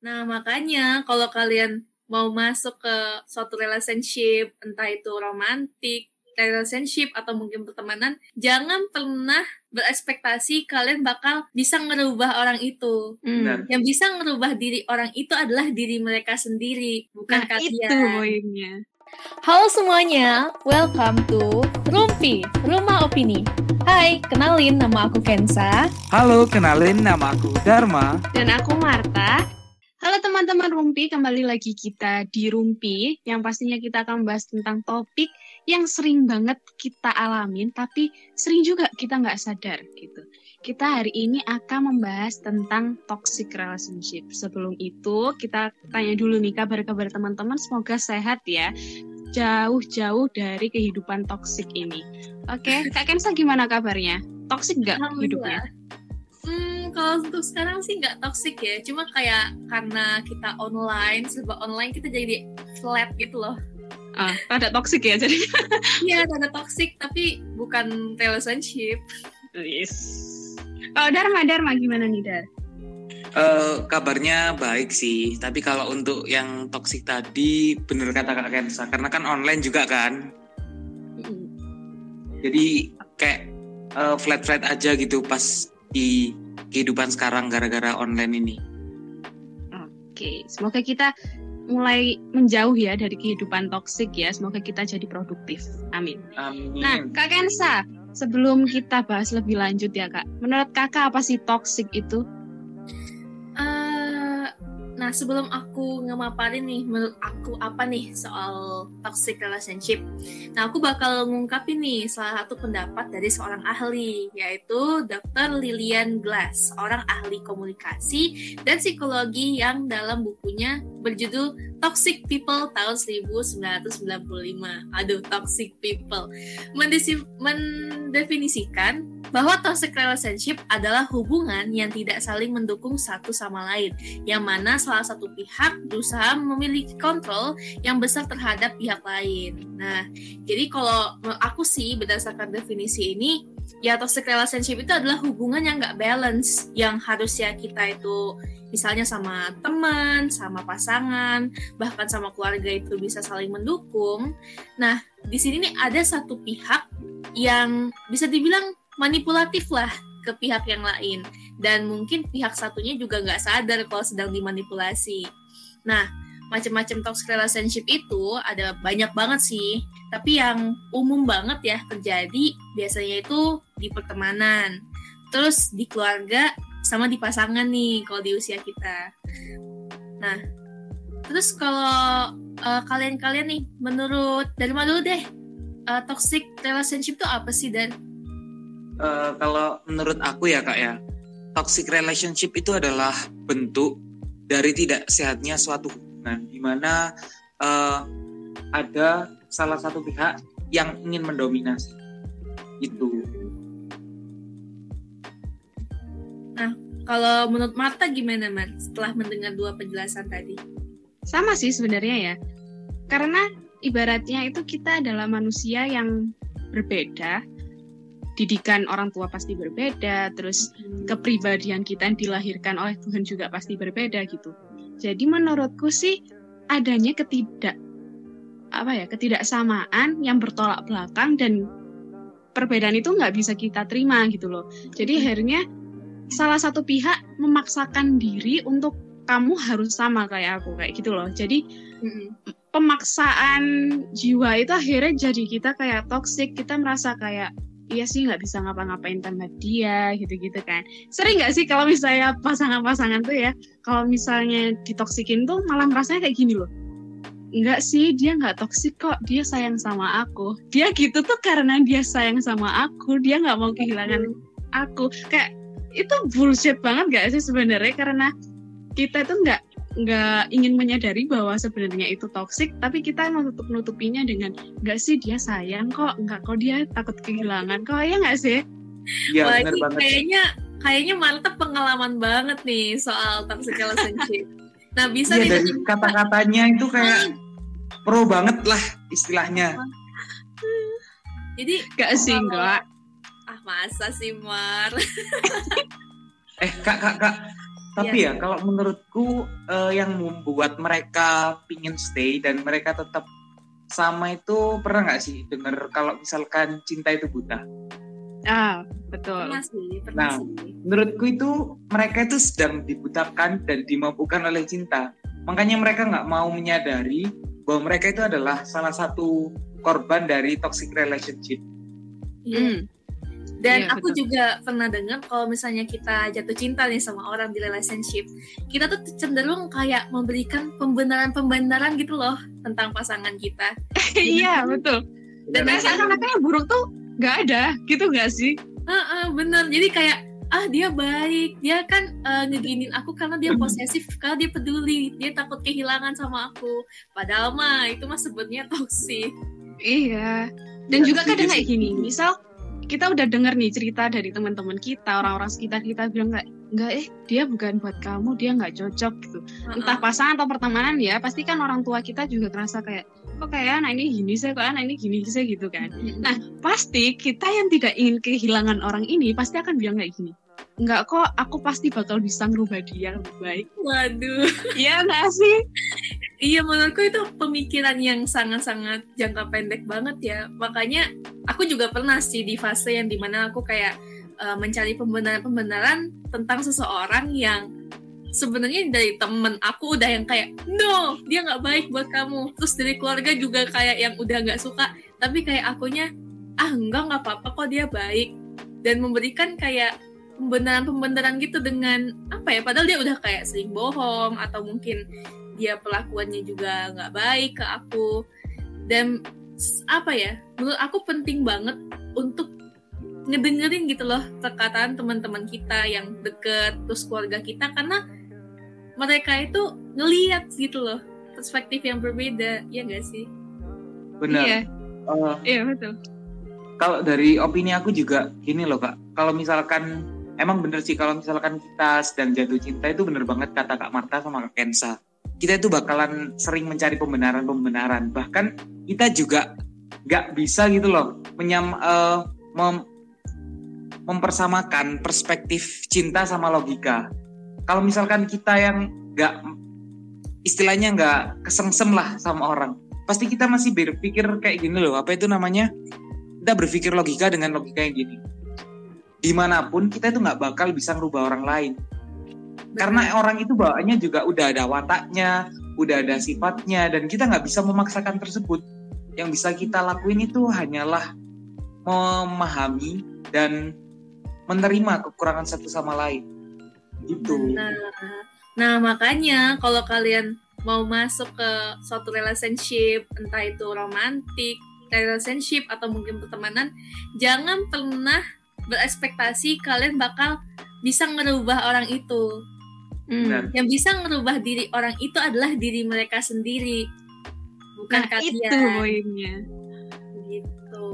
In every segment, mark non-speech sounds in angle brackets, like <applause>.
Nah, makanya kalau kalian mau masuk ke suatu relationship, entah itu romantik, relationship atau mungkin pertemanan, jangan pernah berekspektasi kalian bakal bisa ngerubah orang itu. Hmm. Yang bisa ngerubah diri orang itu adalah diri mereka sendiri, bukan Nah, kalian. itu poinnya. Halo semuanya, welcome to Rumpi, Rumah Opini. Hai, kenalin nama aku Kensa. Halo, kenalin nama aku Dharma. Dan aku Marta. Halo teman-teman Rumpi, kembali lagi kita di Rumpi, yang pastinya kita akan membahas tentang topik yang sering banget kita alamin, tapi sering juga kita nggak sadar gitu. Kita hari ini akan membahas tentang toxic relationship. Sebelum itu, kita tanya dulu nih kabar-kabar teman-teman, semoga sehat ya. Jauh-jauh dari kehidupan toxic ini. Oke, Kak Kensa gimana kabarnya? Toxic nggak hidupnya? Hmm, kalau untuk sekarang sih nggak toxic ya. Cuma kayak karena kita online, serba online kita jadi flat gitu loh. Ah, rada toxic ya jadi. <laughs> Iya, ada toxic tapi bukan relationship. Yes. Kalau Dharma, Dharma gimana nih Dar? Eh, kabarnya baik sih, tapi kalau untuk yang toksik tadi, bener kata Kak Kensa, karena kan online juga kan, jadi kayak eh, flat-flat aja gitu pas di kehidupan sekarang gara-gara online ini. Oke, semoga kita mulai menjauh ya dari kehidupan toksik ya. Semoga kita jadi produktif. Amin. Amin. Nah, Kak Kensa, sebelum kita bahas lebih lanjut ya Kak, menurut Kakak apa sih toksik itu? Nah, sebelum aku ngemaparin nih, menurut aku apa nih soal toxic relationship. Nah, aku bakal ngungkapin nih salah satu pendapat dari seorang ahli, yaitu Dr. Lilian Glass, orang ahli komunikasi dan psikologi yang dalam bukunya berjudul Toxic People tahun 1995. Aduh, Toxic People. Mendesi- mendefinisikan bahwa toxic relationship adalah hubungan yang tidak saling mendukung satu sama lain, yang mana salah satu pihak berusaha memiliki kontrol yang besar terhadap pihak lain. Nah, jadi kalau aku sih berdasarkan definisi ini, ya toxic relationship itu adalah hubungan yang nggak balance, yang harusnya kita itu misalnya sama teman, sama pasangan, bahkan sama keluarga itu bisa saling mendukung. Nah, di sini nih ada satu pihak yang bisa dibilang manipulatif lah ke pihak yang lain dan mungkin pihak satunya juga nggak sadar kalau sedang dimanipulasi. Nah, macam-macam toxic relationship itu ada banyak banget sih, tapi yang umum banget ya terjadi biasanya itu di pertemanan, terus di keluarga sama di pasangan nih kalau di usia kita. Nah, terus kalau eh, kalian-kalian nih, menurut dari mana dulu deh, eh, toxic relationship itu apa sih dan Eh, kalau menurut aku ya kak ya, toxic relationship itu adalah bentuk dari tidak sehatnya suatu hubungan, di mana eh, ada salah satu pihak yang ingin mendominasi. Itu. kalau menurut Marta gimana man setelah mendengar dua penjelasan tadi? Sama sih sebenarnya ya. Karena ibaratnya itu kita adalah manusia yang berbeda. Didikan orang tua pasti berbeda, terus kepribadian kita yang dilahirkan oleh Tuhan juga pasti berbeda gitu. Jadi menurutku sih adanya ketidak apa ya ketidaksamaan yang bertolak belakang dan perbedaan itu nggak bisa kita terima gitu loh. Jadi akhirnya salah satu pihak memaksakan diri untuk kamu harus sama kayak aku kayak gitu loh. Jadi Mm-mm. pemaksaan jiwa itu akhirnya jadi kita kayak toxic kita merasa kayak iya sih nggak bisa ngapa-ngapain tanpa dia gitu-gitu kan sering nggak sih kalau misalnya pasangan-pasangan tuh ya kalau misalnya ditoksikin tuh malah merasanya kayak gini loh Enggak sih, dia nggak toksik kok. Dia sayang sama aku. Dia gitu tuh karena dia sayang sama aku. Dia nggak mau kehilangan aku. Kayak itu bullshit banget gak sih sebenarnya? Karena kita itu nggak nggak ingin menyadari bahwa sebenarnya itu toksik, tapi kita menutup nutupinya dengan nggak sih dia sayang kok, nggak kok dia takut kehilangan kok, ya nggak sih? Iya Wah, benar ini banget. kayaknya kayaknya Marta pengalaman banget nih soal toxic relationship. Nah, bisa nih dari kata-katanya itu kayak pro banget lah istilahnya. Jadi Gak sih, enggak. Ah, masa sih, Mar? Eh kak kak kak, Tapi Iya. ya kalau menurutku eh, yang membuat mereka pingin stay dan mereka tetap sama itu pernah nggak sih dengar kalau misalkan cinta itu buta? Ah, betul. Pernah sih, pernah Nah. sih. Menurutku itu mereka itu sedang dibutakan dan dimabukkan oleh cinta. Makanya mereka nggak mau menyadari bahwa mereka itu adalah salah satu korban dari toxic relationship. Iya. Hmm. Dan Iya, aku betul. juga pernah dengar kalau misalnya kita jatuh cinta nih sama orang di relationship, kita tuh cenderung kayak memberikan pembenaran-pembenaran gitu loh tentang pasangan kita. <laughs> Iya, betul. Dan seakan-akan buruk tuh nggak ada, gitu nggak sih? Heeh, bener. Jadi kayak ah dia baik, dia kan eh, ngeginin aku karena dia posesif, karena dia peduli, dia takut kehilangan sama aku. Padahal mah itu mah sebutnya toksik. Iya. Dan Ya, juga kadang kayak gini, misal kita udah denger nih cerita dari teman-teman kita, orang-orang sekitar kita bilang nggak, nggak eh dia bukan buat kamu, dia nggak cocok gitu. Entah pasangan atau pertemanan ya, pasti kan orang tua kita juga ngerasa kayak kok kayak anak ini gini sih, kok anak ini gini sih gitu kan. Nah, pasti kita yang tidak ingin kehilangan orang ini pasti akan bilang kayak gini. Enggak kok, aku pasti bakal bisa ngerubah dia lebih baik. Waduh. Iya nggak sih? Iya menurutku itu pemikiran yang sangat-sangat jangka pendek banget ya. Makanya aku juga pernah sih di fase yang di mana aku kayak uh, mencari pembenaran-pembenaran tentang seseorang yang sebenarnya dari temen aku udah yang kayak no dia nggak baik buat kamu. Terus dari keluarga juga kayak yang udah nggak suka. Tapi kayak akunya ah enggak nggak apa-apa kok dia baik dan memberikan kayak pembenaran-pembenaran gitu dengan apa ya padahal dia udah kayak sering bohong atau mungkin dia pelakuannya juga nggak baik ke aku dan apa ya menurut aku penting banget untuk ngedengerin gitu loh perkataan teman-teman kita yang deket terus keluarga kita karena mereka itu ngeliat gitu loh perspektif yang berbeda ya gak sih Benar. Iya, Eh, iya betul. kalau dari opini aku juga gini loh kak. Kalau misalkan emang bener sih kalau misalkan kita sedang jatuh cinta itu bener banget kata kak Marta sama kak Kensa. Kita itu bakalan sering mencari pembenaran-pembenaran. Bahkan kita juga nggak bisa gitu loh menyam eh, mem- mempersamakan perspektif cinta sama logika. Kalau misalkan kita yang nggak istilahnya nggak kesengsem lah sama orang, pasti kita masih berpikir kayak gini loh. Apa itu namanya? Kita berpikir logika dengan logika yang gini. Di mana pun kita itu nggak bakal bisa ngerubah orang lain. Karena orang itu bawaannya juga udah ada wataknya, udah ada sifatnya, dan kita nggak bisa memaksakan tersebut. Yang bisa kita lakuin itu hanyalah memahami dan menerima kekurangan satu sama lain. Gitu. Nah, nah makanya kalau kalian mau masuk ke suatu relationship, entah itu romantik, relationship atau mungkin pertemanan, jangan pernah berekspektasi kalian bakal bisa ngerubah orang itu. Hmm. Yang bisa ngerubah diri orang itu adalah diri mereka sendiri, bukan Nah, itu kalian. poinnya. gitu.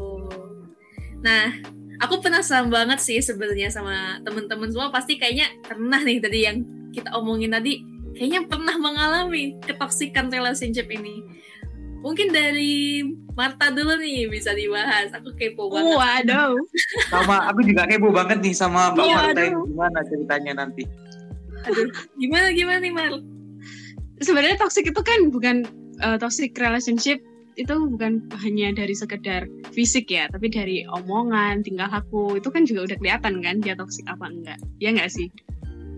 Nah, aku penasaran banget sih sebenarnya sama temen-temen semua pasti kayaknya pernah nih tadi yang kita omongin tadi kayaknya pernah mengalami ketoksikan relationship ini. Mungkin dari Marta dulu nih bisa dibahas. Aku kepo banget. Waduh. Sama aku juga kepo banget nih sama Mbak Iya, Marta ini gimana ceritanya nanti. Aduh, gimana gimana nih Mar? Sebenarnya toxic itu kan bukan uh, toxic relationship itu bukan hanya dari sekedar fisik ya, tapi dari omongan, tingkah laku itu kan juga udah kelihatan kan dia toxic apa enggak. Ya enggak sih?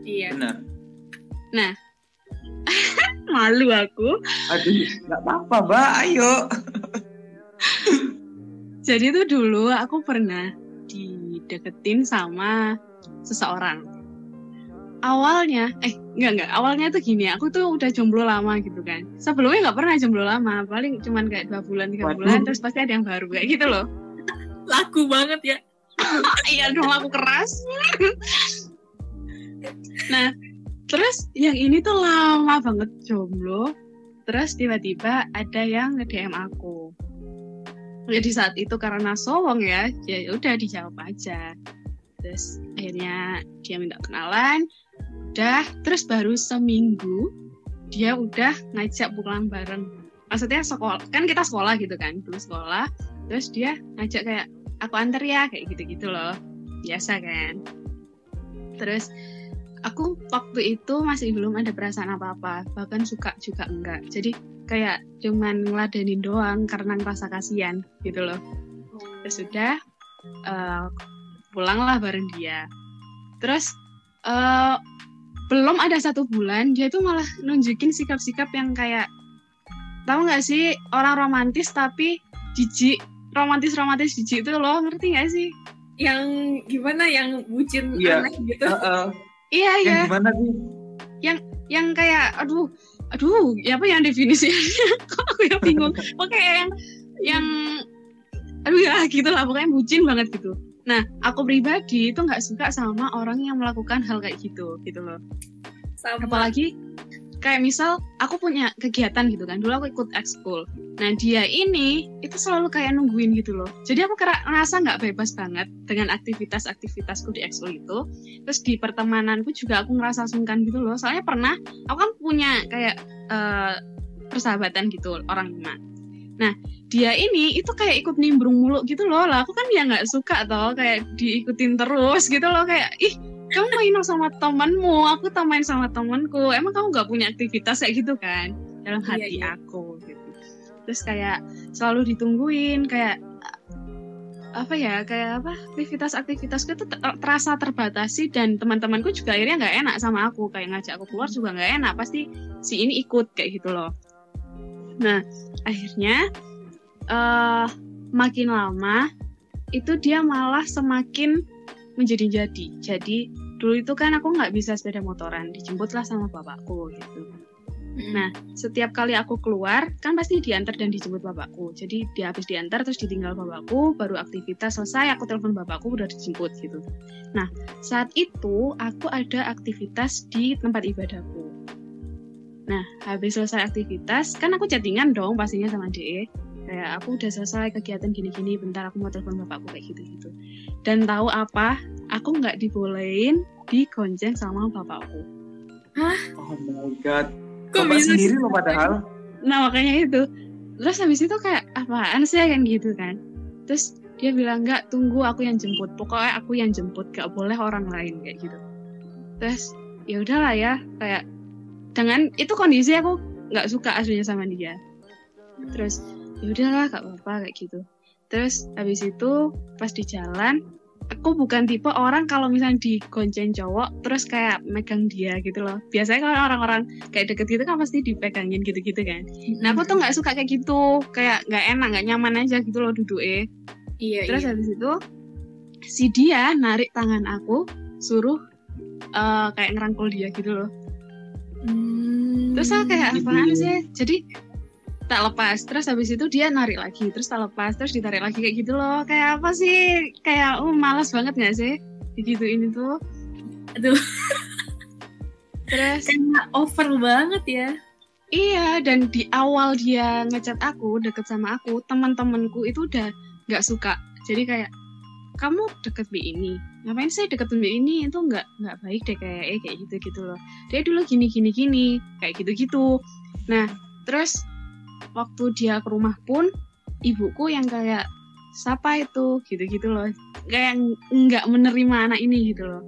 Iya. Benar. <laughs> Malu aku. Aduh, nggak apa-apa, Mbak. Ayo. Jadi tuh dulu aku pernah dideketin sama seseorang. Awalnya, eh enggak enggak, awalnya tuh gini, aku tuh udah jomblo lama gitu kan. Sebelumnya nggak pernah jomblo lama, paling cuman kayak dua bulan tiga Waduh. bulan, terus pasti ada yang baru kayak gitu loh. <laughs> Laku banget ya. <laughs> Iya dong aku keras. nah, terus yang ini tuh lama banget jomblo. Terus tiba-tiba ada yang nge-DM aku. Jadi saat itu karena sowong ya, ya udah dijawab aja. Terus akhirnya dia minta kenalan, udah. Terus baru seminggu dia udah ngajak pulang bareng. Maksudnya sekolah, kan kita sekolah gitu kan, dulu sekolah. Terus dia ngajak kayak aku anter ya kayak gitu-gitu loh biasa kan terus aku waktu itu masih belum ada perasaan apa-apa bahkan suka juga enggak. Jadi kayak cuman ngeladenin doang karena ngerasa kasihan gitu loh. Ya sudah uh, pulanglah bareng dia. Terus uh, belum ada satu bulan dia tuh malah nunjukin sikap-sikap yang kayak tahu nggak sih orang romantis tapi jijik romantis romantis jijik itu loh ngerti nggak sih? Yang gimana? Yang bucin Iya. aneh gitu. Uh, uh, iya yang iya gimana sih? yang kayak aduh aduh ya apa yang definisinya? <laughs> Kok aku yang bingung? Pokoknya yang yang aduh ya gitu lah pokoknya bucin banget gitu. Nah aku pribadi itu nggak suka sama orang yang melakukan hal kayak gitu gitu loh. Sama. Apalagi kayak misal aku punya kegiatan gitu kan. Dulu aku ikut ekskul nah dia ini itu selalu kayak nungguin gitu loh. Jadi aku ngerasa nggak bebas banget dengan aktivitas-aktivitasku di ekskul itu. Terus di pertemananku juga aku ngerasa sungkan gitu loh. Soalnya pernah aku kan punya kayak eh, persahabatan gitu orang lima nah dia ini itu kayak ikut nimbrung mulu gitu loh. Lah aku kan ya nggak suka toh kayak diikutin terus gitu loh. Kayak ih kamu main sama temanmu, aku tak main sama temanku. Emang kamu nggak punya aktivitas kayak gitu kan dalam Iya, hati iya. aku gitu. Terus kayak selalu ditungguin kayak apa ya kayak apa aktivitas-aktivitasku itu ter- terasa terbatasi dan teman-temanku juga akhirnya nggak enak sama aku kayak ngajak aku keluar juga nggak enak pasti si ini ikut kayak gitu loh nah akhirnya eh makin lama itu dia malah semakin menjadi-jadi. Jadi dulu itu kan aku nggak bisa sepeda motoran, dijemputlah sama bapakku gitu. Nah, setiap kali aku keluar kan pasti diantar dan dijemput bapakku. Jadi dia habis diantar terus ditinggal bapakku, baru aktivitas selesai aku telepon bapakku udah dijemput gitu. Nah, saat itu aku ada aktivitas di tempat ibadahku. Nah, habis selesai aktivitas kan aku chattingan dong pastinya sama DE. Kayak aku udah selesai kegiatan gini-gini, bentar aku mau telepon bapakku kayak gitu-gitu. Dan tahu apa? Aku nggak dibolehin digonceng sama bapakku. Oh my god. Kok Bapak bisa sendiri sih? loh padahal. Nah makanya itu. Terus habis itu kayak apaan sih kan gitu kan. Terus dia bilang nggak tunggu aku yang jemput. Pokoknya aku yang jemput, gak boleh orang lain kayak gitu. Terus ya udahlah ya kayak dengan itu kondisi aku nggak suka aslinya sama dia. Terus ya udahlah gak apa-apa kayak gitu. Terus habis itu pas di jalan aku bukan tipe orang kalau misalnya digonceng cowok terus kayak megang dia gitu loh. Biasanya kalau orang-orang kayak deket gitu kan pasti dipegangin gitu-gitu kan. Nah aku tuh nggak suka kayak gitu, kayak nggak enak, nggak nyaman aja gitu loh duduknya. iya Terus iya. habis itu si dia narik tangan aku, suruh eh, kayak ngerangkul dia gitu loh. Hmm. Terus aku kayak Gitu. apaan sih? Jadi tak lepas. Terus habis itu dia narik lagi, terus tak lepas, terus ditarik lagi kayak gitu loh. Kayak apa sih? Kayak oh malas banget nggak sih? Digituin itu. Aduh. Terus Kayak over banget ya. Iya, dan di awal dia ngechat aku, deket sama aku, teman-temanku itu udah nggak suka. Jadi kayak, kamu deket B ini, ngapain sih deket B ini? Itu nggak nggak baik deh kayak eh, kayak gitu gitu loh. Dia dulu gini gini gini, kayak gitu gitu. Nah, terus waktu dia ke rumah pun, ibuku yang kayak siapa itu gitu gitu loh, kayak nggak menerima anak ini gitu loh.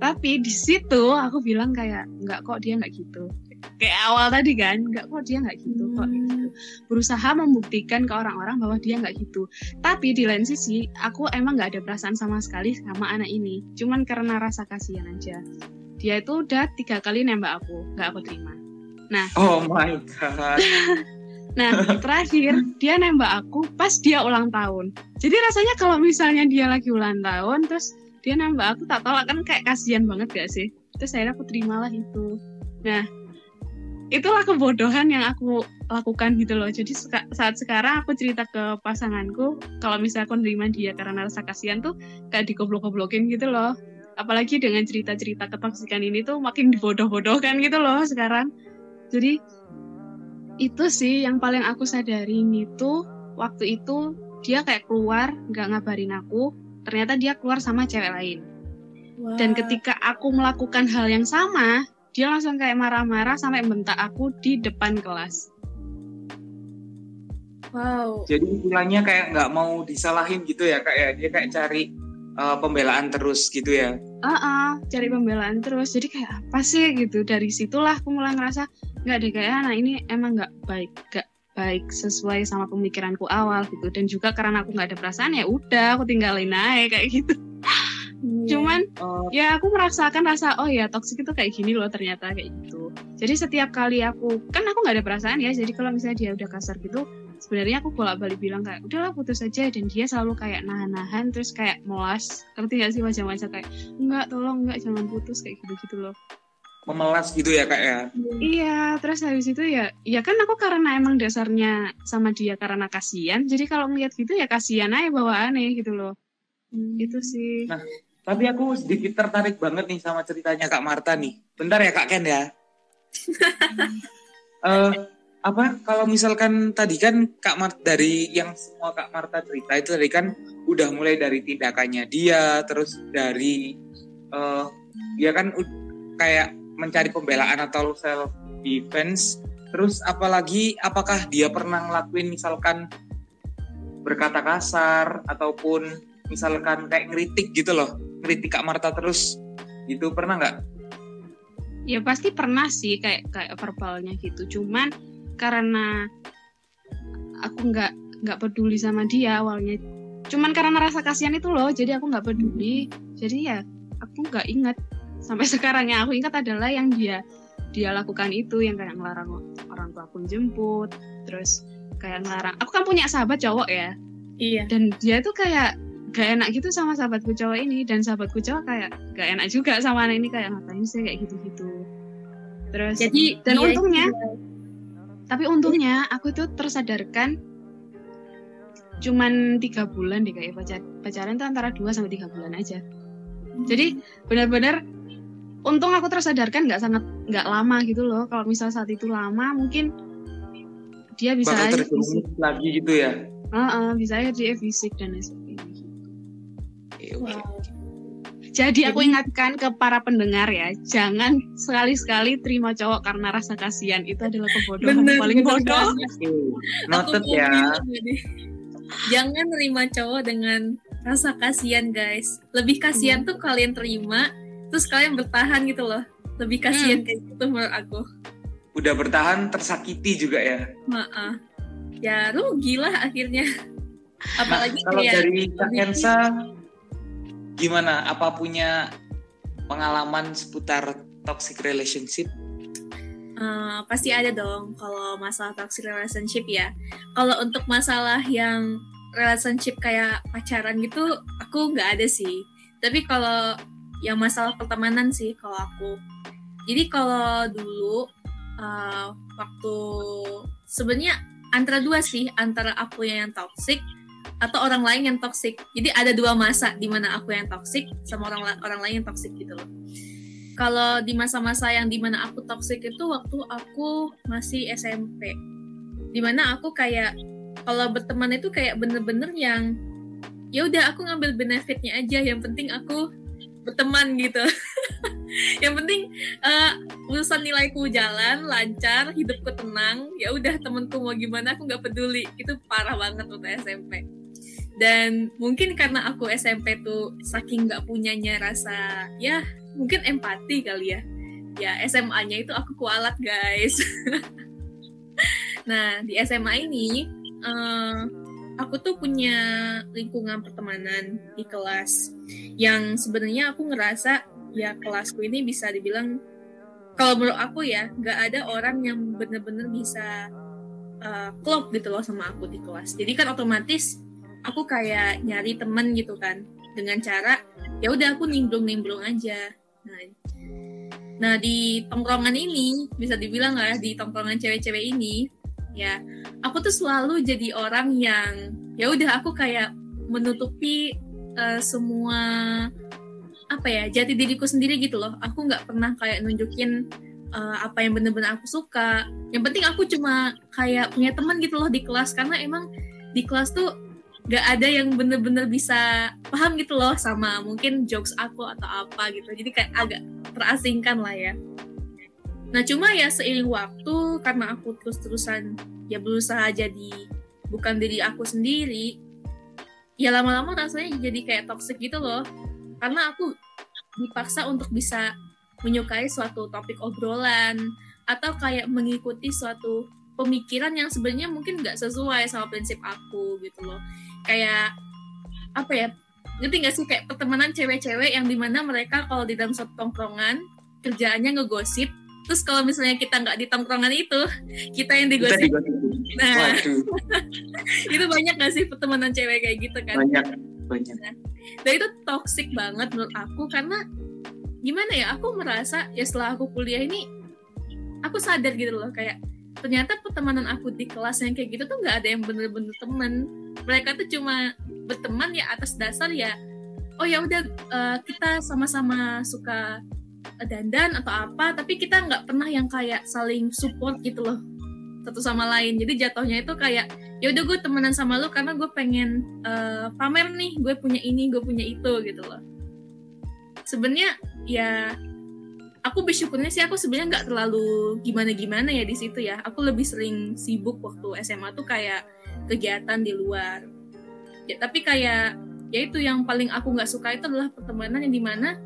Tapi di situ aku bilang kayak nggak kok dia nggak gitu kayak awal tadi kan nggak kok dia nggak gitu kok Hmm. gitu. berusaha membuktikan ke orang-orang bahwa dia nggak gitu tapi di lain sisi aku emang nggak ada perasaan sama sekali sama anak ini cuman karena rasa kasihan aja dia itu udah tiga kali nembak aku nggak aku terima Oh my god. <laughs> nah <laughs> terakhir dia nembak aku pas dia ulang tahun. Jadi rasanya kalau misalnya dia lagi ulang tahun terus dia nembak aku tak tolak kan kayak kasihan banget gak sih? Terus akhirnya aku terimalah itu. Nah itulah kebodohan yang aku lakukan gitu loh. Jadi saat sekarang aku cerita ke pasanganku kalau misalnya aku nerima dia karena rasa kasihan tuh kayak digoblok-goblokin gitu loh. Apalagi dengan cerita-cerita ketoksikan ini tuh makin dibodoh-bodohkan gitu loh sekarang. Jadi itu sih yang paling aku sadarin itu waktu itu dia kayak keluar nggak ngabarin aku ternyata dia keluar sama cewek lain dan Wah. ketika aku melakukan hal yang sama dia langsung kayak marah-marah sampai bentak aku di depan kelas wow. Jadi istilahnya kayak nggak mau disalahin gitu ya kak ya. Dia kayak cari uh, pembelaan terus gitu ya ah uh cari pembelaan terus jadi kayak apa sih gitu dari situlah aku mulai ngerasa nggak deh kayak anak ini emang nggak baik nggak baik sesuai sama pemikiranku awal gitu dan juga karena aku nggak ada perasaan ya udah aku tinggalin aja kayak gitu Hmm. Cuman uh, ya aku merasakan rasa oh ya toxic itu kayak gini loh ternyata kayak gitu. Jadi setiap kali aku kan aku nggak ada perasaan ya. Jadi kalau misalnya dia udah kasar gitu, sebenarnya aku bolak-balik bilang kayak udahlah putus aja dan dia selalu kayak nahan-nahan terus kayak melas. Ngerti gak sih wajah-wajah kayak enggak tolong enggak jangan putus kayak gitu-gitu loh. Memelas gitu ya kak ya? Iya, terus habis itu ya, ya kan aku karena emang dasarnya sama dia karena kasihan, jadi kalau ngeliat gitu ya kasihan aja bawaannya gitu loh. Hmm. Itu sih. Nah, tapi aku sedikit tertarik banget nih sama ceritanya Kak Marta nih. Bentar ya Kak Ken ya. uh, <laughs> apa kalau misalkan tadi kan Kak Marta dari yang semua Kak Marta cerita itu tadi kan udah mulai dari tindakannya dia, terus dari uh, dia kan kayak mencari pembelaan atau self defense. Terus apalagi apakah dia pernah ngelakuin misalkan berkata kasar ataupun misalkan kayak ngeritik gitu loh kritik Kak Marta terus gitu pernah nggak? Ya pasti pernah sih kayak kayak verbalnya gitu. Cuman karena aku nggak nggak peduli sama dia awalnya. Cuman karena rasa kasihan itu loh, jadi aku nggak peduli. Jadi ya aku nggak ingat sampai sekarang yang aku ingat adalah yang dia dia lakukan itu yang kayak ngelarang orang tua pun jemput, terus kayak ngelarang. Aku kan punya sahabat cowok ya. Iya. Dan dia tuh kayak gak enak gitu sama sahabatku cowok ini dan sahabatku cowok kayak gak enak juga sama anak ini kayak ngapain sih kayak gitu-gitu terus jadi dan untungnya juga. tapi untungnya aku tuh tersadarkan cuman tiga bulan deh kayak pacar pacaran tuh antara dua sampai tiga bulan aja jadi benar-benar untung aku tersadarkan nggak sangat nggak lama gitu loh kalau misal saat itu lama mungkin dia bisa aja lagi gitu ya uh -uh, bisa aja dia fisik dan lain sebagainya Wow. Jadi aku ingatkan ke para pendengar ya, jangan sekali-sekali terima cowok karena rasa kasihan itu adalah kebodohan bener, paling bodoh. Noted ya. Jangan terima cowok dengan rasa kasihan guys. Lebih kasihan hmm. tuh kalian terima, terus kalian bertahan gitu loh. Lebih kasihan hmm. kayak gitu menurut aku. Udah bertahan tersakiti juga ya. Maaf. Ya rugi lah akhirnya. Nah, Apalagi nah, kalau dari Kak Ensa gimana apa punya pengalaman seputar toxic relationship Uh, pasti ada dong kalau masalah toxic relationship ya. Kalau untuk masalah yang relationship kayak pacaran gitu, aku nggak ada sih. Tapi kalau yang masalah pertemanan sih kalau aku. Jadi kalau dulu uh, waktu sebenarnya antara dua sih, antara aku yang toxic atau orang lain yang toxic. Jadi ada dua masa di mana aku yang toxic sama orang orang lain yang toxic gitu loh. Kalau di masa-masa yang di mana aku toxic itu waktu aku masih SMP. Di mana aku kayak kalau berteman itu kayak bener-bener yang ya udah aku ngambil benefitnya aja. Yang penting aku berteman gitu. <laughs> yang penting uh, urusan nilaiku jalan lancar hidupku tenang. Ya udah temenku mau gimana aku nggak peduli. Itu parah banget waktu SMP dan mungkin karena aku SMP tuh saking nggak punyanya rasa ya mungkin empati kali ya. Ya SMA-nya itu aku kualat guys. <laughs> Nah di SMA ini uh, aku tuh punya lingkungan pertemanan di kelas yang sebenarnya aku ngerasa ya kelasku ini bisa dibilang kalau menurut aku ya nggak ada orang yang bener-bener bisa uh, klop gitu loh sama aku di kelas. Jadi kan otomatis aku kayak nyari temen gitu kan dengan cara ya udah aku nimbrung-nimbrung aja. Nah nah di tongkrongan ini bisa dibilang lah di tongkrongan cewek-cewek ini ya aku tuh selalu jadi orang yang ya udah aku kayak menutupi uh, semua apa ya jati diriku sendiri gitu loh. Aku nggak pernah kayak nunjukin uh, apa yang bener-bener aku suka. Yang penting aku cuma kayak punya teman gitu loh di kelas. Karena emang di kelas tuh gak ada yang bener-bener bisa paham gitu loh sama mungkin jokes aku atau apa gitu. Jadi kayak agak terasingkan lah ya. Nah cuma ya seiring waktu karena aku terus-terusan ya berusaha jadi bukan diri aku sendiri ya lama-lama rasanya jadi kayak toxic gitu loh. Karena aku dipaksa untuk bisa menyukai suatu topik obrolan atau kayak mengikuti suatu pemikiran yang sebenarnya mungkin nggak sesuai sama prinsip aku gitu loh. Kayak apa ya ngerti nggak sih? Kayak pertemanan cewek-cewek yang di mana mereka kalau di dalam satu tongkrongan kerjaannya ngegosip terus kalau misalnya kita nggak di tongkrongan itu kita yang digosip. digosipin. nah. Waduh, <laughs> itu banyak gak sih pertemanan cewek kayak gitu kan? Banyak banyak. dan itu toxic banget menurut aku karena gimana ya aku merasa ya setelah aku kuliah ini aku sadar gitu loh kayak ternyata pertemanan aku di kelas yang kayak gitu tuh nggak ada yang bener-bener temen mereka tuh cuma berteman ya atas dasar ya oh ya udah eh, kita sama-sama suka dandan atau apa tapi kita nggak pernah yang kayak saling support gitu loh satu sama lain. Jadi jatuhnya itu kayak ya udah gue temenan sama lo karena gue pengen eh, pamer nih gue punya ini gue punya itu gitu loh. Sebenarnya ya aku bersyukurnya sih aku sebenarnya nggak terlalu gimana gimana ya di situ ya. Aku lebih sering sibuk waktu SMA tuh kayak kegiatan di luar. Ya tapi kayak ya itu yang paling aku nggak suka itu adalah pertemanan yang di mana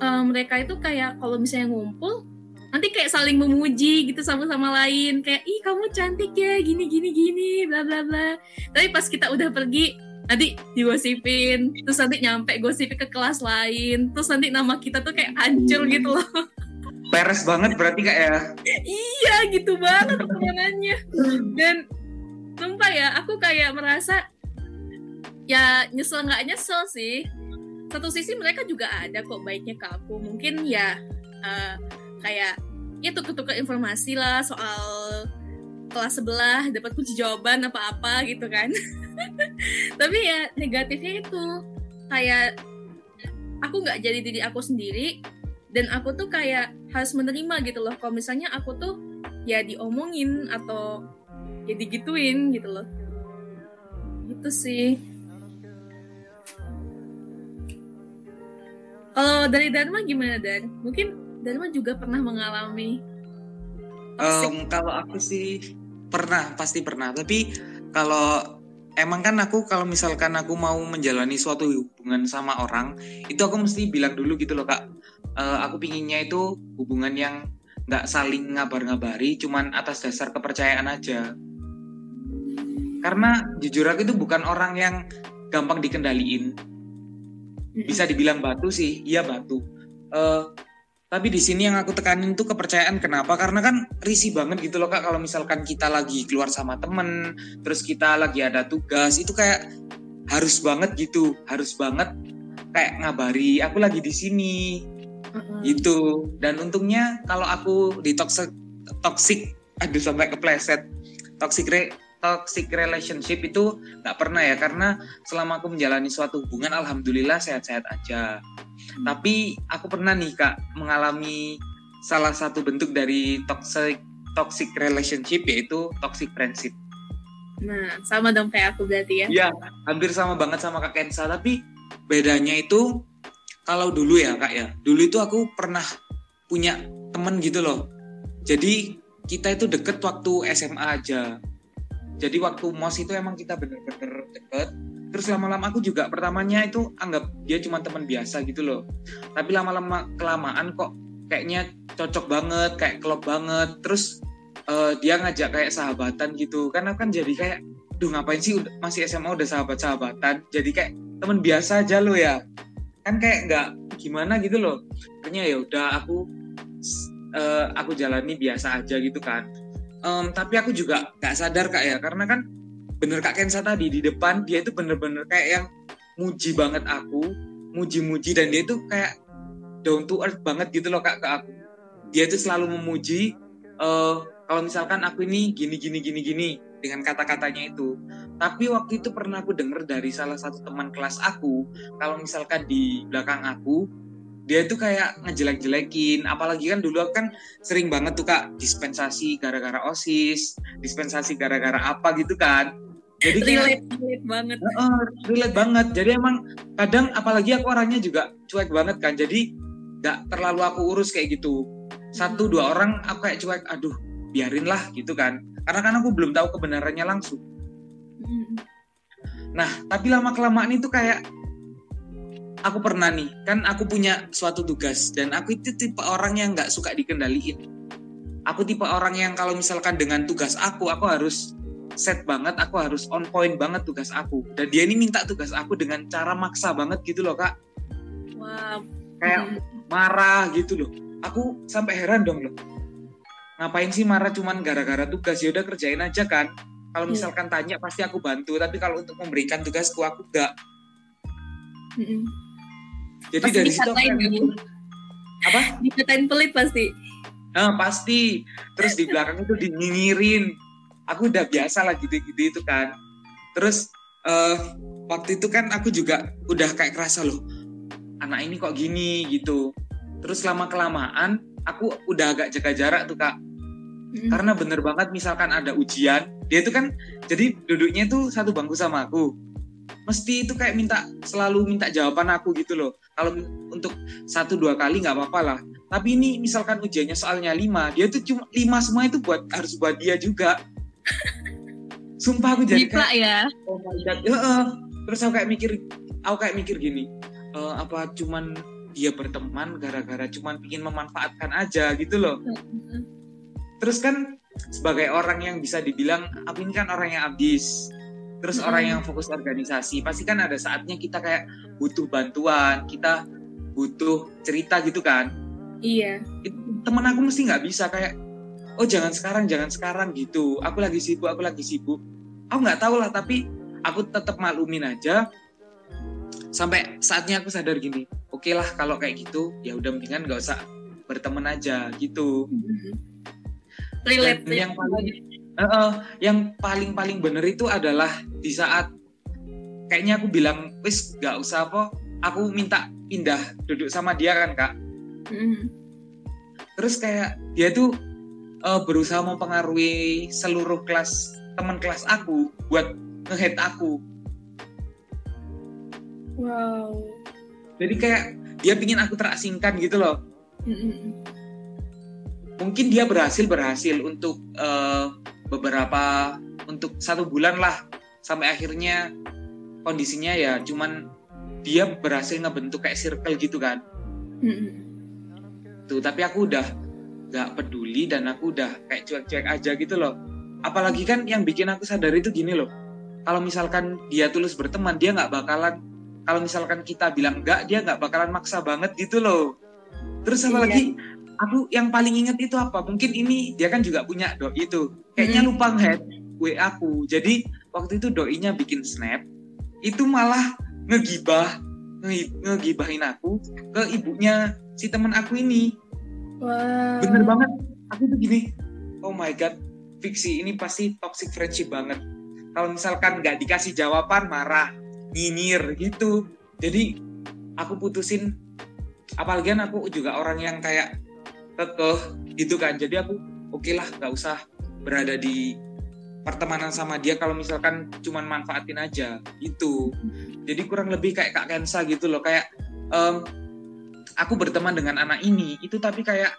eh, mereka itu kayak kalau misalnya ngumpul nanti kayak saling memuji gitu sama sama lain. Kayak ih kamu cantik ya gini gini gini bla bla bla. Tapi pas kita udah pergi nanti digosipin. Terus nanti nyampe gosipin ke kelas lain. Terus nanti nama kita tuh kayak hancur gitu loh. Peres banget berarti kak ya. iya gitu banget pertemanannya dan sumpah ya aku kayak merasa ya nyesel nggak nyesel sih satu sisi mereka juga ada kok baiknya ke aku. Mungkin ya eh, kayak ya tukar-tukar informasi lah soal kelas sebelah dapat kunci jawaban apa-apa gitu kan. <laughs> Tapi ya negatifnya itu kayak aku nggak jadi diri aku sendiri dan aku tuh kayak harus menerima gitu loh. Kalau misalnya aku tuh ya diomongin atau ya digituin gitu loh. Gitu sih kalau dari Dharma gimana Dan? Mungkin Dharma juga pernah mengalami Em, kalau aku sih pernah, pasti pernah. Tapi kalau emang kan aku kalau misalkan aku mau menjalani suatu hubungan sama orang, itu aku mesti bilang dulu gitu loh kak. Eh, aku pinginnya itu hubungan yang nggak saling ngabar-ngabari, cuman atas dasar kepercayaan aja. Karena jujur aku itu bukan orang yang gampang dikendaliin. Bisa dibilang batu sih, iya batu. Eh, tapi di sini yang aku tekanin tuh kepercayaan. Kenapa? Karena kan risih banget gitu loh kak. Kalau misalkan kita lagi keluar sama temen, terus kita lagi ada tugas, itu kayak harus banget gitu, harus banget kayak ngabari. Aku lagi di sini, gitu. Dan untungnya kalau aku di toxic, toxic, aduh sampai kepleset, toxic re- toxic relationship itu nggak pernah ya karena selama aku menjalani suatu hubungan alhamdulillah sehat-sehat aja tapi aku pernah nih kak mengalami salah satu bentuk dari toxic toxic relationship yaitu toxic friendship Nah, sama dong kayak aku berarti ya. Iya, hampir sama banget sama Kak Kensa, tapi bedanya itu kalau dulu ya Kak ya. Dulu itu aku pernah punya temen gitu loh. Jadi kita itu deket waktu SMA aja. Jadi waktu MOS itu emang kita bener-bener deket. Terus lama-lama aku juga pertamanya itu anggap dia cuma teman biasa gitu loh. Tapi lama-lama kelamaan kok kayaknya cocok banget, kayak klop banget. Terus eh, dia ngajak kayak sahabatan gitu. Karena kan jadi kayak duh ngapain sih masih SMA udah sahabat-sahabatan jadi kayak temen biasa aja lo ya kan kayak nggak gimana gitu loh akhirnya ya udah aku eh, aku jalani biasa aja gitu kan Em, tapi aku juga nggak sadar kak ya. Karena kan bener kak Kensa tadi di depan dia itu bener-bener kayak yang muji banget aku muji-muji dan dia itu kayak down to earth banget gitu loh kak ke aku. Dia itu selalu memuji eh, kalau misalkan aku ini gini gini gini gini dengan kata-katanya itu. Tapi waktu itu pernah aku dengar dari salah satu teman kelas aku kalau misalkan di belakang aku dia itu kayak ngejelek-jelekin apalagi kan dulu kan sering banget tuh kak dispensasi gara-gara osis dispensasi gara-gara apa gitu kan jadi kayak Relate, relate banget. Heeh, relate banget. Jadi emang kadang apalagi aku orangnya juga cuek banget kan. Jadi nggak terlalu aku urus kayak gitu. Satu dua orang aku kayak cuek. Aduh, biarin lah gitu kan. Karena kan aku belum tahu kebenarannya langsung. Mm. Nah, tapi lama kelamaan itu kayak aku pernah nih, kan aku punya suatu tugas dan aku itu tipe orang yang nggak suka dikendaliin. Aku tipe orang yang kalau misalkan dengan tugas aku, aku harus set banget, aku harus on point banget tugas aku. Dan dia ini minta tugas aku dengan cara maksa banget gitu loh kak. Wow. Kayak marah gitu loh. Aku sampai heran dong loh. Ngapain sih marah cuman gara-gara tugas? Ya udah kerjain aja kan. Kalau Iya. misalkan tanya pasti aku bantu, tapi kalau untuk memberikan tugasku aku enggak. Mm-mm. Jadi Pasti dari situ aku apa? Dikatain pelit pasti. Ah, pasti. Terus di belakang itu dinyinyirin. Aku udah biasa lah gitu-gitu itu kan. Terus eh waktu itu kan aku juga udah kayak kerasa loh. Anak ini kok gini gitu. Terus lama kelamaan aku udah agak jaga jarak tuh kak. Mm. Karena bener banget misalkan ada ujian, dia itu kan jadi duduknya tuh satu bangku sama aku. Mesti itu kayak minta selalu minta jawaban aku gitu loh. Kalau untuk satu dua kali nggak apa-apa lah. Tapi ini misalkan ujiannya soalnya lima, dia tuh cuma lima semua itu buat harus buat dia juga. <laughs> Sumpah aku jadi Jiplak kayak ya. oh my god, ya, eh. terus aku kayak mikir, aku kayak mikir gini, eh, apa cuman dia berteman gara-gara cuman ingin memanfaatkan aja gitu loh Mm. terus kan sebagai orang yang bisa dibilang aku ini kan orang yang abis terus Mm. orang yang fokus organisasi pasti kan ada saatnya kita kayak butuh bantuan kita butuh cerita gitu kan Iya. Temen aku mesti nggak bisa kayak oh jangan sekarang jangan sekarang gitu aku lagi sibuk aku lagi sibuk aku nggak tahu lah tapi aku tetap maklumin aja sampai saatnya aku sadar gini oke lah kalau kayak gitu ya udah mendingan nggak usah berteman aja gitu Mm-mm. Relate. Yang paling Heeh, yang paling paling bener itu adalah di saat kayaknya aku bilang wis nggak usah apa aku minta pindah duduk sama dia kan kak Mm. terus kayak dia tuh eh, berusaha mempengaruhi seluruh kelas teman kelas aku buat ngehead aku Wow. jadi kayak dia pingin aku terasingkan gitu loh Mm-mm. mungkin dia berhasil berhasil untuk eh, beberapa untuk satu bulan lah sampai akhirnya kondisinya ya cuman dia berhasil ngebentuk kayak circle gitu kan. Tuh tapi aku udah nggak peduli dan aku udah kayak cuek-cuek aja gitu loh. Apalagi kan yang bikin aku sadar itu gini loh. Kalau misalkan dia tulus berteman dia nggak bakalan kalau misalkan kita bilang enggak dia nggak bakalan maksa banget gitu loh. Terus Iya. Aku yang paling inget itu apa? Mungkin ini dia kan juga punya doi itu. Kayaknya Hmm. lupa nge WA aku. Jadi waktu itu doinya bikin snap itu malah ngegibah nge- ngegibahin aku ke ibunya si teman aku ini. Wow. bener banget. Aku tuh gini oh my god fiksi ini pasti toxic friendship banget. Kalau misalkan nggak dikasih jawaban marah nyinyir gitu. Jadi aku putusin. Apalagi kan aku juga orang yang kayak kekeh gitu kan jadi aku oke lah nggak usah berada di pertemanan sama dia kalau misalkan cuman manfaatin aja itu jadi kurang lebih kayak kak Kensa gitu loh kayak em, aku berteman dengan anak ini itu tapi kayak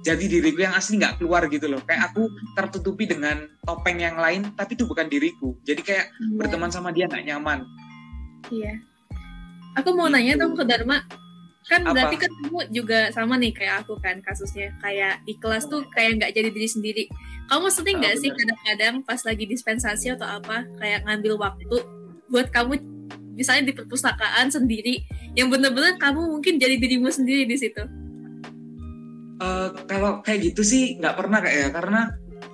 jadi diriku yang asli nggak keluar gitu loh kayak aku tertutupi dengan topeng yang lain tapi itu bukan diriku jadi kayak Iya. berteman sama dia nggak nyaman Iya. Aku mau nanya dong ke Dharma. Kan Apa? berarti kan kamu juga sama nih kayak aku kan kasusnya. Kayak di kelas tuh kayak nggak jadi diri sendiri. Kamu sering nggak Oh, sih kadang-kadang pas lagi dispensasi atau apa kayak ngambil waktu buat kamu misalnya di perpustakaan sendiri yang bener-bener kamu mungkin jadi dirimu sendiri di situ. Eh, kalau kayak gitu sih nggak pernah kayak ya karena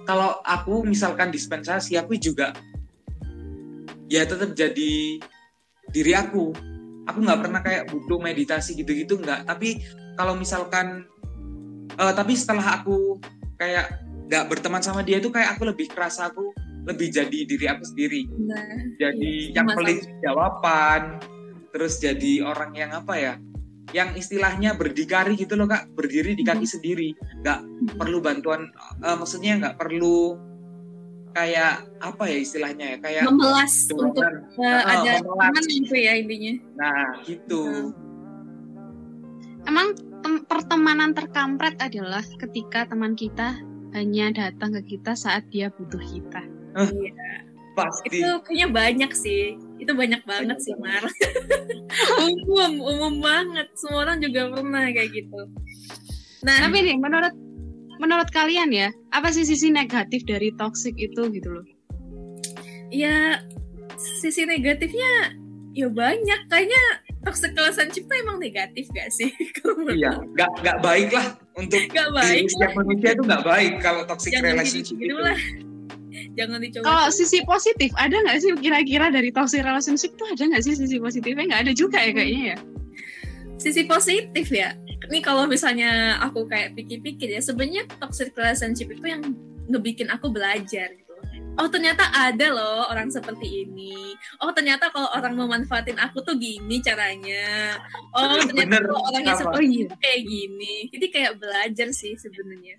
kalau aku misalkan dispensasi aku juga ya tetap jadi diri aku aku nggak pernah kayak butuh meditasi gitu-gitu nggak. Tapi kalau misalkan eh, tapi setelah aku kayak nggak berteman sama dia itu kayak aku lebih kerasa aku lebih jadi diri aku sendiri. Nah, jadi Iya, yang pelit jawaban terus jadi orang yang apa ya yang istilahnya berdikari gitu loh kak. Berdiri di kaki sendiri. Nggak perlu bantuan eh, maksudnya nggak perlu kayak apa ya istilahnya ya kayak memelas untuk dorongan. uh, ada teman gitu ya intinya. nah gitu Emang tem- pertemanan terkampret adalah ketika teman kita hanya datang ke kita saat dia butuh kita. Iya. Pasti. Itu kayaknya banyak sih. Itu banyak banget sih, Mar. <laughs> umum, umum banget. Semua orang juga pernah kayak gitu. Nah, Tapi nih menurut menurut kalian ya, apa sih sisi negatif dari toxic itu gitu loh? ya sisi negatifnya ya banyak. Kayaknya toxic relationship itu emang negatif gak sih? <laughs> Iya, nggak nggak baik lah untuk Gak baik setiap manusia itu nggak baik kalau toxic Jangan relationship gitu itu. lah. <laughs> Jangan dicoba. Kalau sisi positif ada nggak sih kira-kira dari toxic relationship tuh ada nggak sih sisi positifnya? Nggak ada juga ya kayaknya ya. sisi positif ya. Ini kalau misalnya aku kayak pikir-pikir ya, sebenarnya toxic relationship itu yang ngebikin aku belajar gitu. Oh ternyata ada loh orang seperti ini. Oh ternyata kalau orang memanfaatin aku tuh gini caranya. Oh ternyata Bener. kalau orang yang Sama. seperti itu kayak gini. Jadi kayak belajar sih sebenarnya.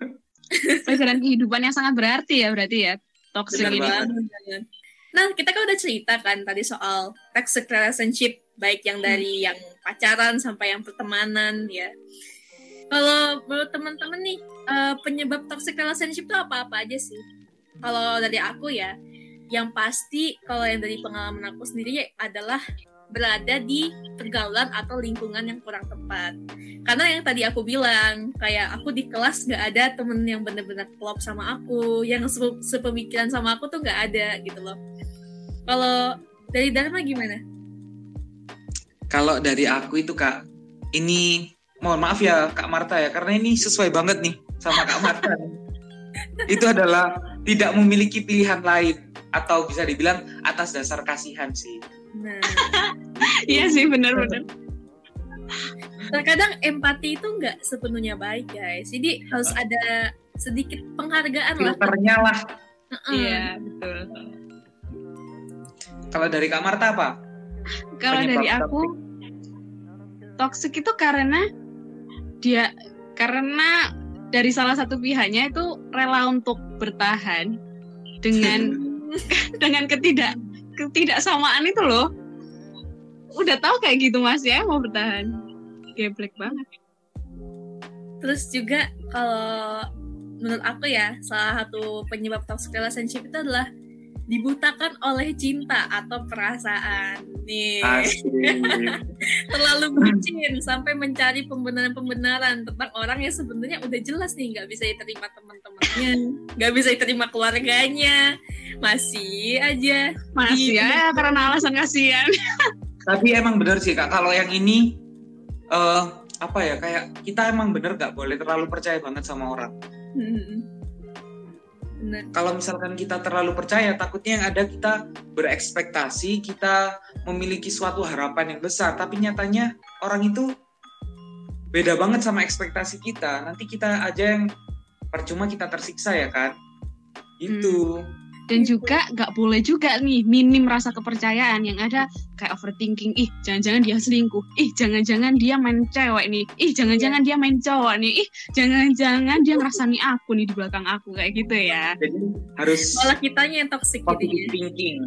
<laughs> Pelajaran kehidupan yang sangat berarti ya berarti ya toxic Benar ini. Banget. Nah, kita kan udah cerita kan tadi soal toxic relationship, baik yang dari yang pacaran sampai yang pertemanan ya. Kalau menurut teman-teman nih, eh, penyebab toxic relationship itu apa-apa aja sih? Kalau dari aku ya, yang pasti kalau yang dari pengalaman aku sendiri adalah berada di pergaulan atau lingkungan yang kurang tepat. Karena yang tadi aku bilang, kayak aku di kelas nggak ada temen yang bener-bener klop sama aku, yang sepe- sepemikiran sama aku tuh nggak ada gitu loh. Kalau dari Dharma gimana? Kalau dari aku itu kak, ini mohon maaf ya kak Marta ya, karena ini sesuai banget nih sama kak Marta. <laughs> itu adalah tidak memiliki pilihan lain atau bisa dibilang atas dasar kasihan sih. Nah, <laughs> Iya sih benar-benar. terkadang empati itu nggak sepenuhnya baik guys. Jadi harus ada sedikit penghargaan lah. Filternya lah. Heeh. Iya betul. Kalau dari kak Marta apa? Kalau dari aku toxic itu karena dia karena dari salah satu pihaknya itu rela untuk bertahan dengan <laughs> dengan ketidak ketidaksamaan itu loh. Udah tahu kayak gitu Mas ya mau bertahan. Geblek banget. Terus juga kalau menurut aku ya salah satu penyebab toxic relationship itu adalah dibutakan oleh cinta atau perasaan. Nih, <laughs> terlalu bucin sampai mencari pembenaran-pembenaran tentang orang yang sebenarnya udah jelas nih nggak bisa diterima teman-temannya, nggak bisa diterima keluarganya, masih aja. Masih ya karena alasan kasihan. <laughs> Tapi emang bener sih kak, kalau yang ini eh apa ya kayak kita emang bener gak boleh terlalu percaya banget sama orang. Hmm. Bener. Kalau misalkan kita terlalu percaya, takutnya yang ada kita berekspektasi, kita memiliki suatu harapan yang besar, tapi nyatanya orang itu beda banget sama ekspektasi kita. Nanti kita aja yang percuma kita tersiksa ya kan? Itu. Dan juga nggak boleh juga nih minim rasa kepercayaan yang ada kayak overthinking. Ih, jangan-jangan dia selingkuh. Ih, jangan-jangan dia main cewek nih. Ih, jangan-jangan dia main cowok nih. Ih, jangan-jangan dia ngerasani aku nih di belakang aku kayak gitu ya. Jadi harus Malah kitanya yang toxic positive jadinya. thinking.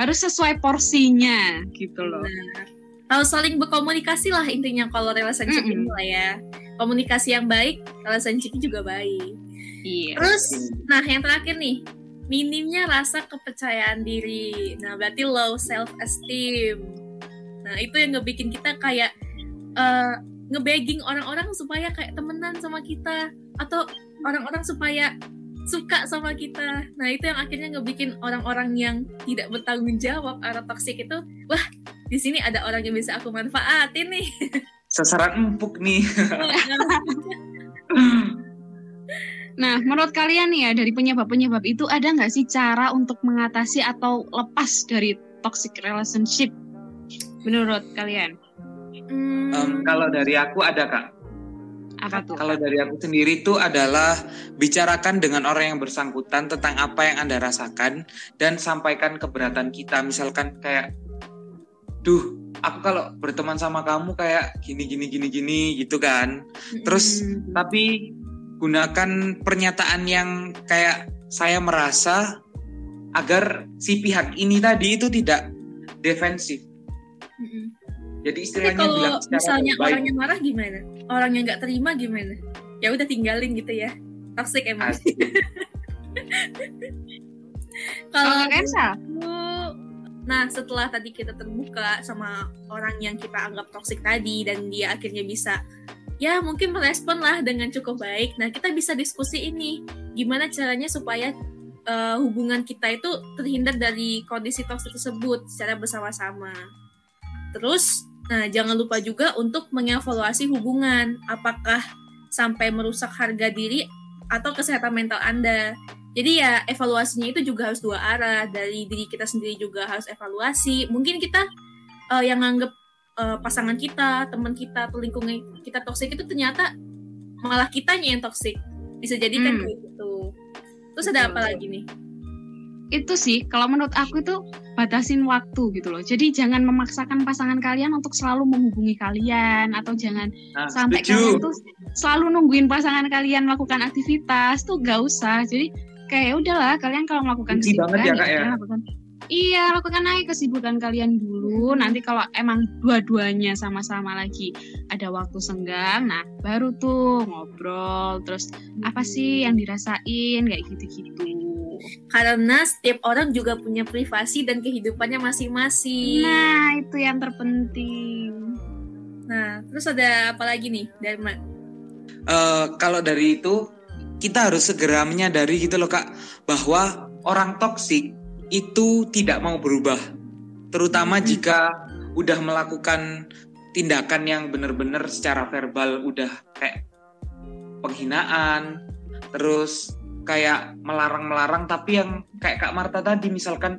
Harus sesuai porsinya gitu loh. Nah, harus saling berkomunikasi lah intinya kalau relationship Mm-mm. ini lah ya. Komunikasi yang baik, relationship juga baik. Iya. Terus, nah yang terakhir nih, minimnya rasa kepercayaan diri. Nah, berarti low self esteem. Nah, itu yang ngebikin kita kayak eh ngebegging orang-orang supaya kayak temenan sama kita atau orang-orang supaya suka sama kita. Nah, itu yang akhirnya ngebikin orang-orang yang tidak bertanggung jawab atau toksik itu, wah, di sini ada orang yang bisa aku manfaatin nih. Sasaran empuk nih. <laughs> <laughs> Nah, menurut kalian nih ya dari penyebab-penyebab itu ada nggak sih cara untuk mengatasi atau lepas dari toxic relationship? Menurut kalian Hmm, Em, kalau dari aku ada kak. apa tuh? Kalau dari aku sendiri itu adalah bicarakan dengan orang yang bersangkutan tentang apa yang Anda rasakan dan sampaikan keberatan kita. Misalkan kayak, duh, aku kalau berteman sama kamu kayak gini gini gini gini gitu kan. Terus Hmm. tapi gunakan pernyataan yang kayak saya merasa agar si pihak ini tadi itu tidak defensif. Mm-mm. Jadi Tapi istilahnya kalau bilang secara misalnya baik. orangnya marah gimana? Orang yang nggak terima gimana? Ya udah tinggalin gitu ya. Toxic emang. <laughs> Kalau Kensa? nah setelah tadi kita terbuka sama orang yang kita anggap toksik tadi dan dia akhirnya bisa ya mungkin merespon lah dengan cukup baik. Nah kita bisa diskusi ini gimana caranya supaya eh, hubungan kita itu terhindar dari kondisi toksik tersebut secara bersama-sama. Terus, nah jangan lupa juga untuk mengevaluasi hubungan. Apakah sampai merusak harga diri atau kesehatan mental Anda. Jadi ya evaluasinya itu juga harus dua arah. Dari diri kita sendiri juga harus evaluasi. Mungkin kita eh, yang nganggep eh, pasangan kita, teman kita, atau lingkungan kita toksik itu ternyata malah kitanya yang toksik. Bisa jadi kan Hmm. kayak gitu. Terus ada apa lagi nih? Itu sih, kalau menurut aku itu batasin waktu gitu loh. Jadi jangan memaksakan pasangan kalian untuk selalu menghubungi kalian atau jangan Nah, sampai setuju. kalian tuh selalu nungguin pasangan kalian melakukan aktivitas tuh gak usah. Jadi kayak ya udahlah kalian kalau melakukan Benci banget ya, Kak, ya? lakukan. Iya, lakukan aja kesibukan kalian dulu. Nanti kalau emang dua-duanya sama-sama lagi ada waktu senggang, nah baru tuh ngobrol. Terus apa sih yang dirasain kayak gitu-gitu. Karena setiap orang juga punya privasi dan kehidupannya masing-masing. Nah, itu yang terpenting. Nah, terus ada apa lagi nih dari Eh, kalau dari itu kita harus segera menyadari gitu loh kak bahwa orang toksik itu tidak mau berubah terutama Hmm. jika udah melakukan tindakan yang benar-benar secara verbal udah kayak penghinaan terus kayak melarang-melarang tapi yang kayak kak Marta tadi misalkan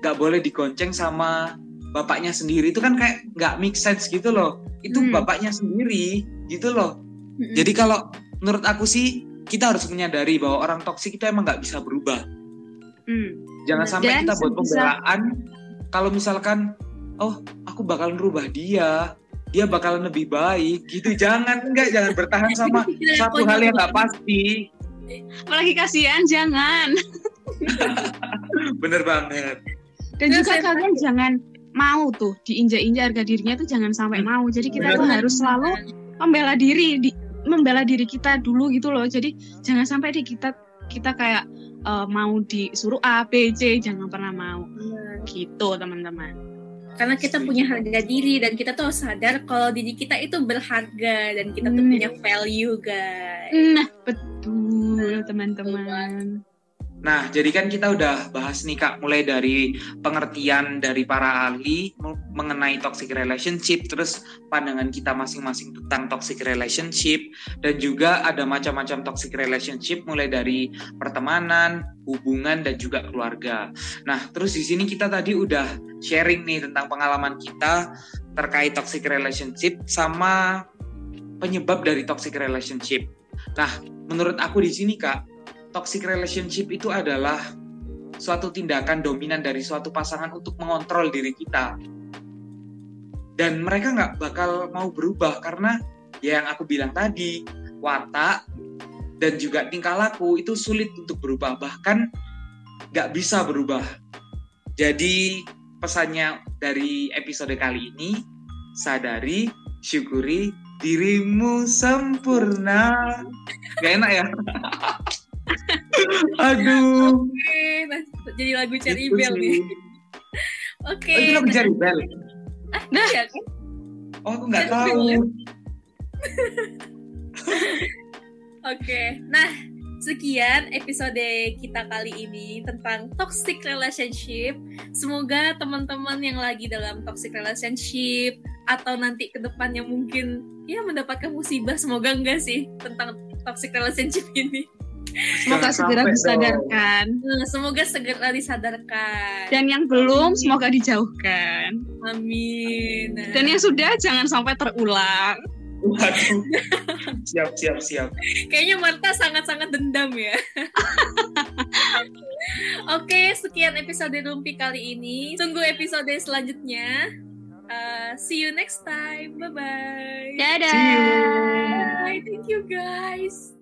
nggak boleh digonceng sama bapaknya sendiri itu kan kayak nggak make sense gitu loh itu Hmm. bapaknya sendiri gitu loh Mm-mm. jadi kalau menurut aku sih kita harus menyadari bahwa orang toksik itu emang nggak bisa berubah. Hmm. Jangan sampai dan kita buat pembelaan kalau misalkan oh aku bakalan rubah dia, dia bakalan lebih baik gitu. Jangan enggak jangan bertahan sama <laughs> satu hal yang nggak pasti. Apalagi kasihan jangan. <laughs> Bener banget. Dan juga saya- kalian jangan mau tuh diinjak-injak harga dirinya tuh jangan sampai Hmm. mau. Jadi kita tuh harus selalu membela diri, di, membela diri kita dulu gitu loh. Jadi jangan sampai di kita kita kayak eh, mau disuruh A, B, C, jangan pernah mau. Benar. Gitu teman-teman. Karena kita punya harga diri dan kita tuh sadar kalau diri kita itu berharga dan kita tuh Hmm. punya value, guys. Nah betul teman-teman. Nah, jadi kan kita udah bahas nih Kak, mulai dari pengertian dari para ahli mengenai toxic relationship, terus pandangan kita masing-masing tentang toxic relationship, dan juga ada macam-macam toxic relationship mulai dari pertemanan, hubungan, dan juga keluarga. Nah, terus di sini kita tadi udah sharing nih tentang pengalaman kita terkait toxic relationship sama penyebab dari toxic relationship. Nah, menurut aku di sini Kak, toxic relationship itu adalah suatu tindakan dominan dari suatu pasangan untuk mengontrol diri kita. Dan mereka nggak bakal mau berubah karena ya yang aku bilang tadi, watak dan juga tingkah laku itu sulit untuk berubah, bahkan nggak bisa berubah. Jadi pesannya dari episode kali ini, sadari, syukuri, dirimu sempurna. Gak enak ya? <laughs> <laughs> Aduh. Oke, nah, jadi lagu Cherry Gitu Bell nih. <laughs> Oke. Oh, itu lagu nah, Cherry Bell. iya kan? Oh, aku nggak tahu. <laughs> Oke, nah sekian episode kita kali ini tentang toxic relationship. Semoga teman-teman yang lagi dalam toxic relationship atau nanti ke depannya mungkin ya mendapatkan musibah, semoga enggak sih tentang toxic relationship ini. Semoga Jangan segera disadarkan. Nah, semoga segera disadarkan. Dan yang belum semoga dijauhkan. Amin. Dan yang sudah jangan sampai terulang. Waduh. <laughs> siap, siap, siap. Kayaknya Marta sangat-sangat dendam ya. <laughs> Oke, sekian episode Rumpi kali ini. Tunggu episode selanjutnya. Uh, see you next time. Bye-bye. Dadah. See you. Bye. Thank you guys.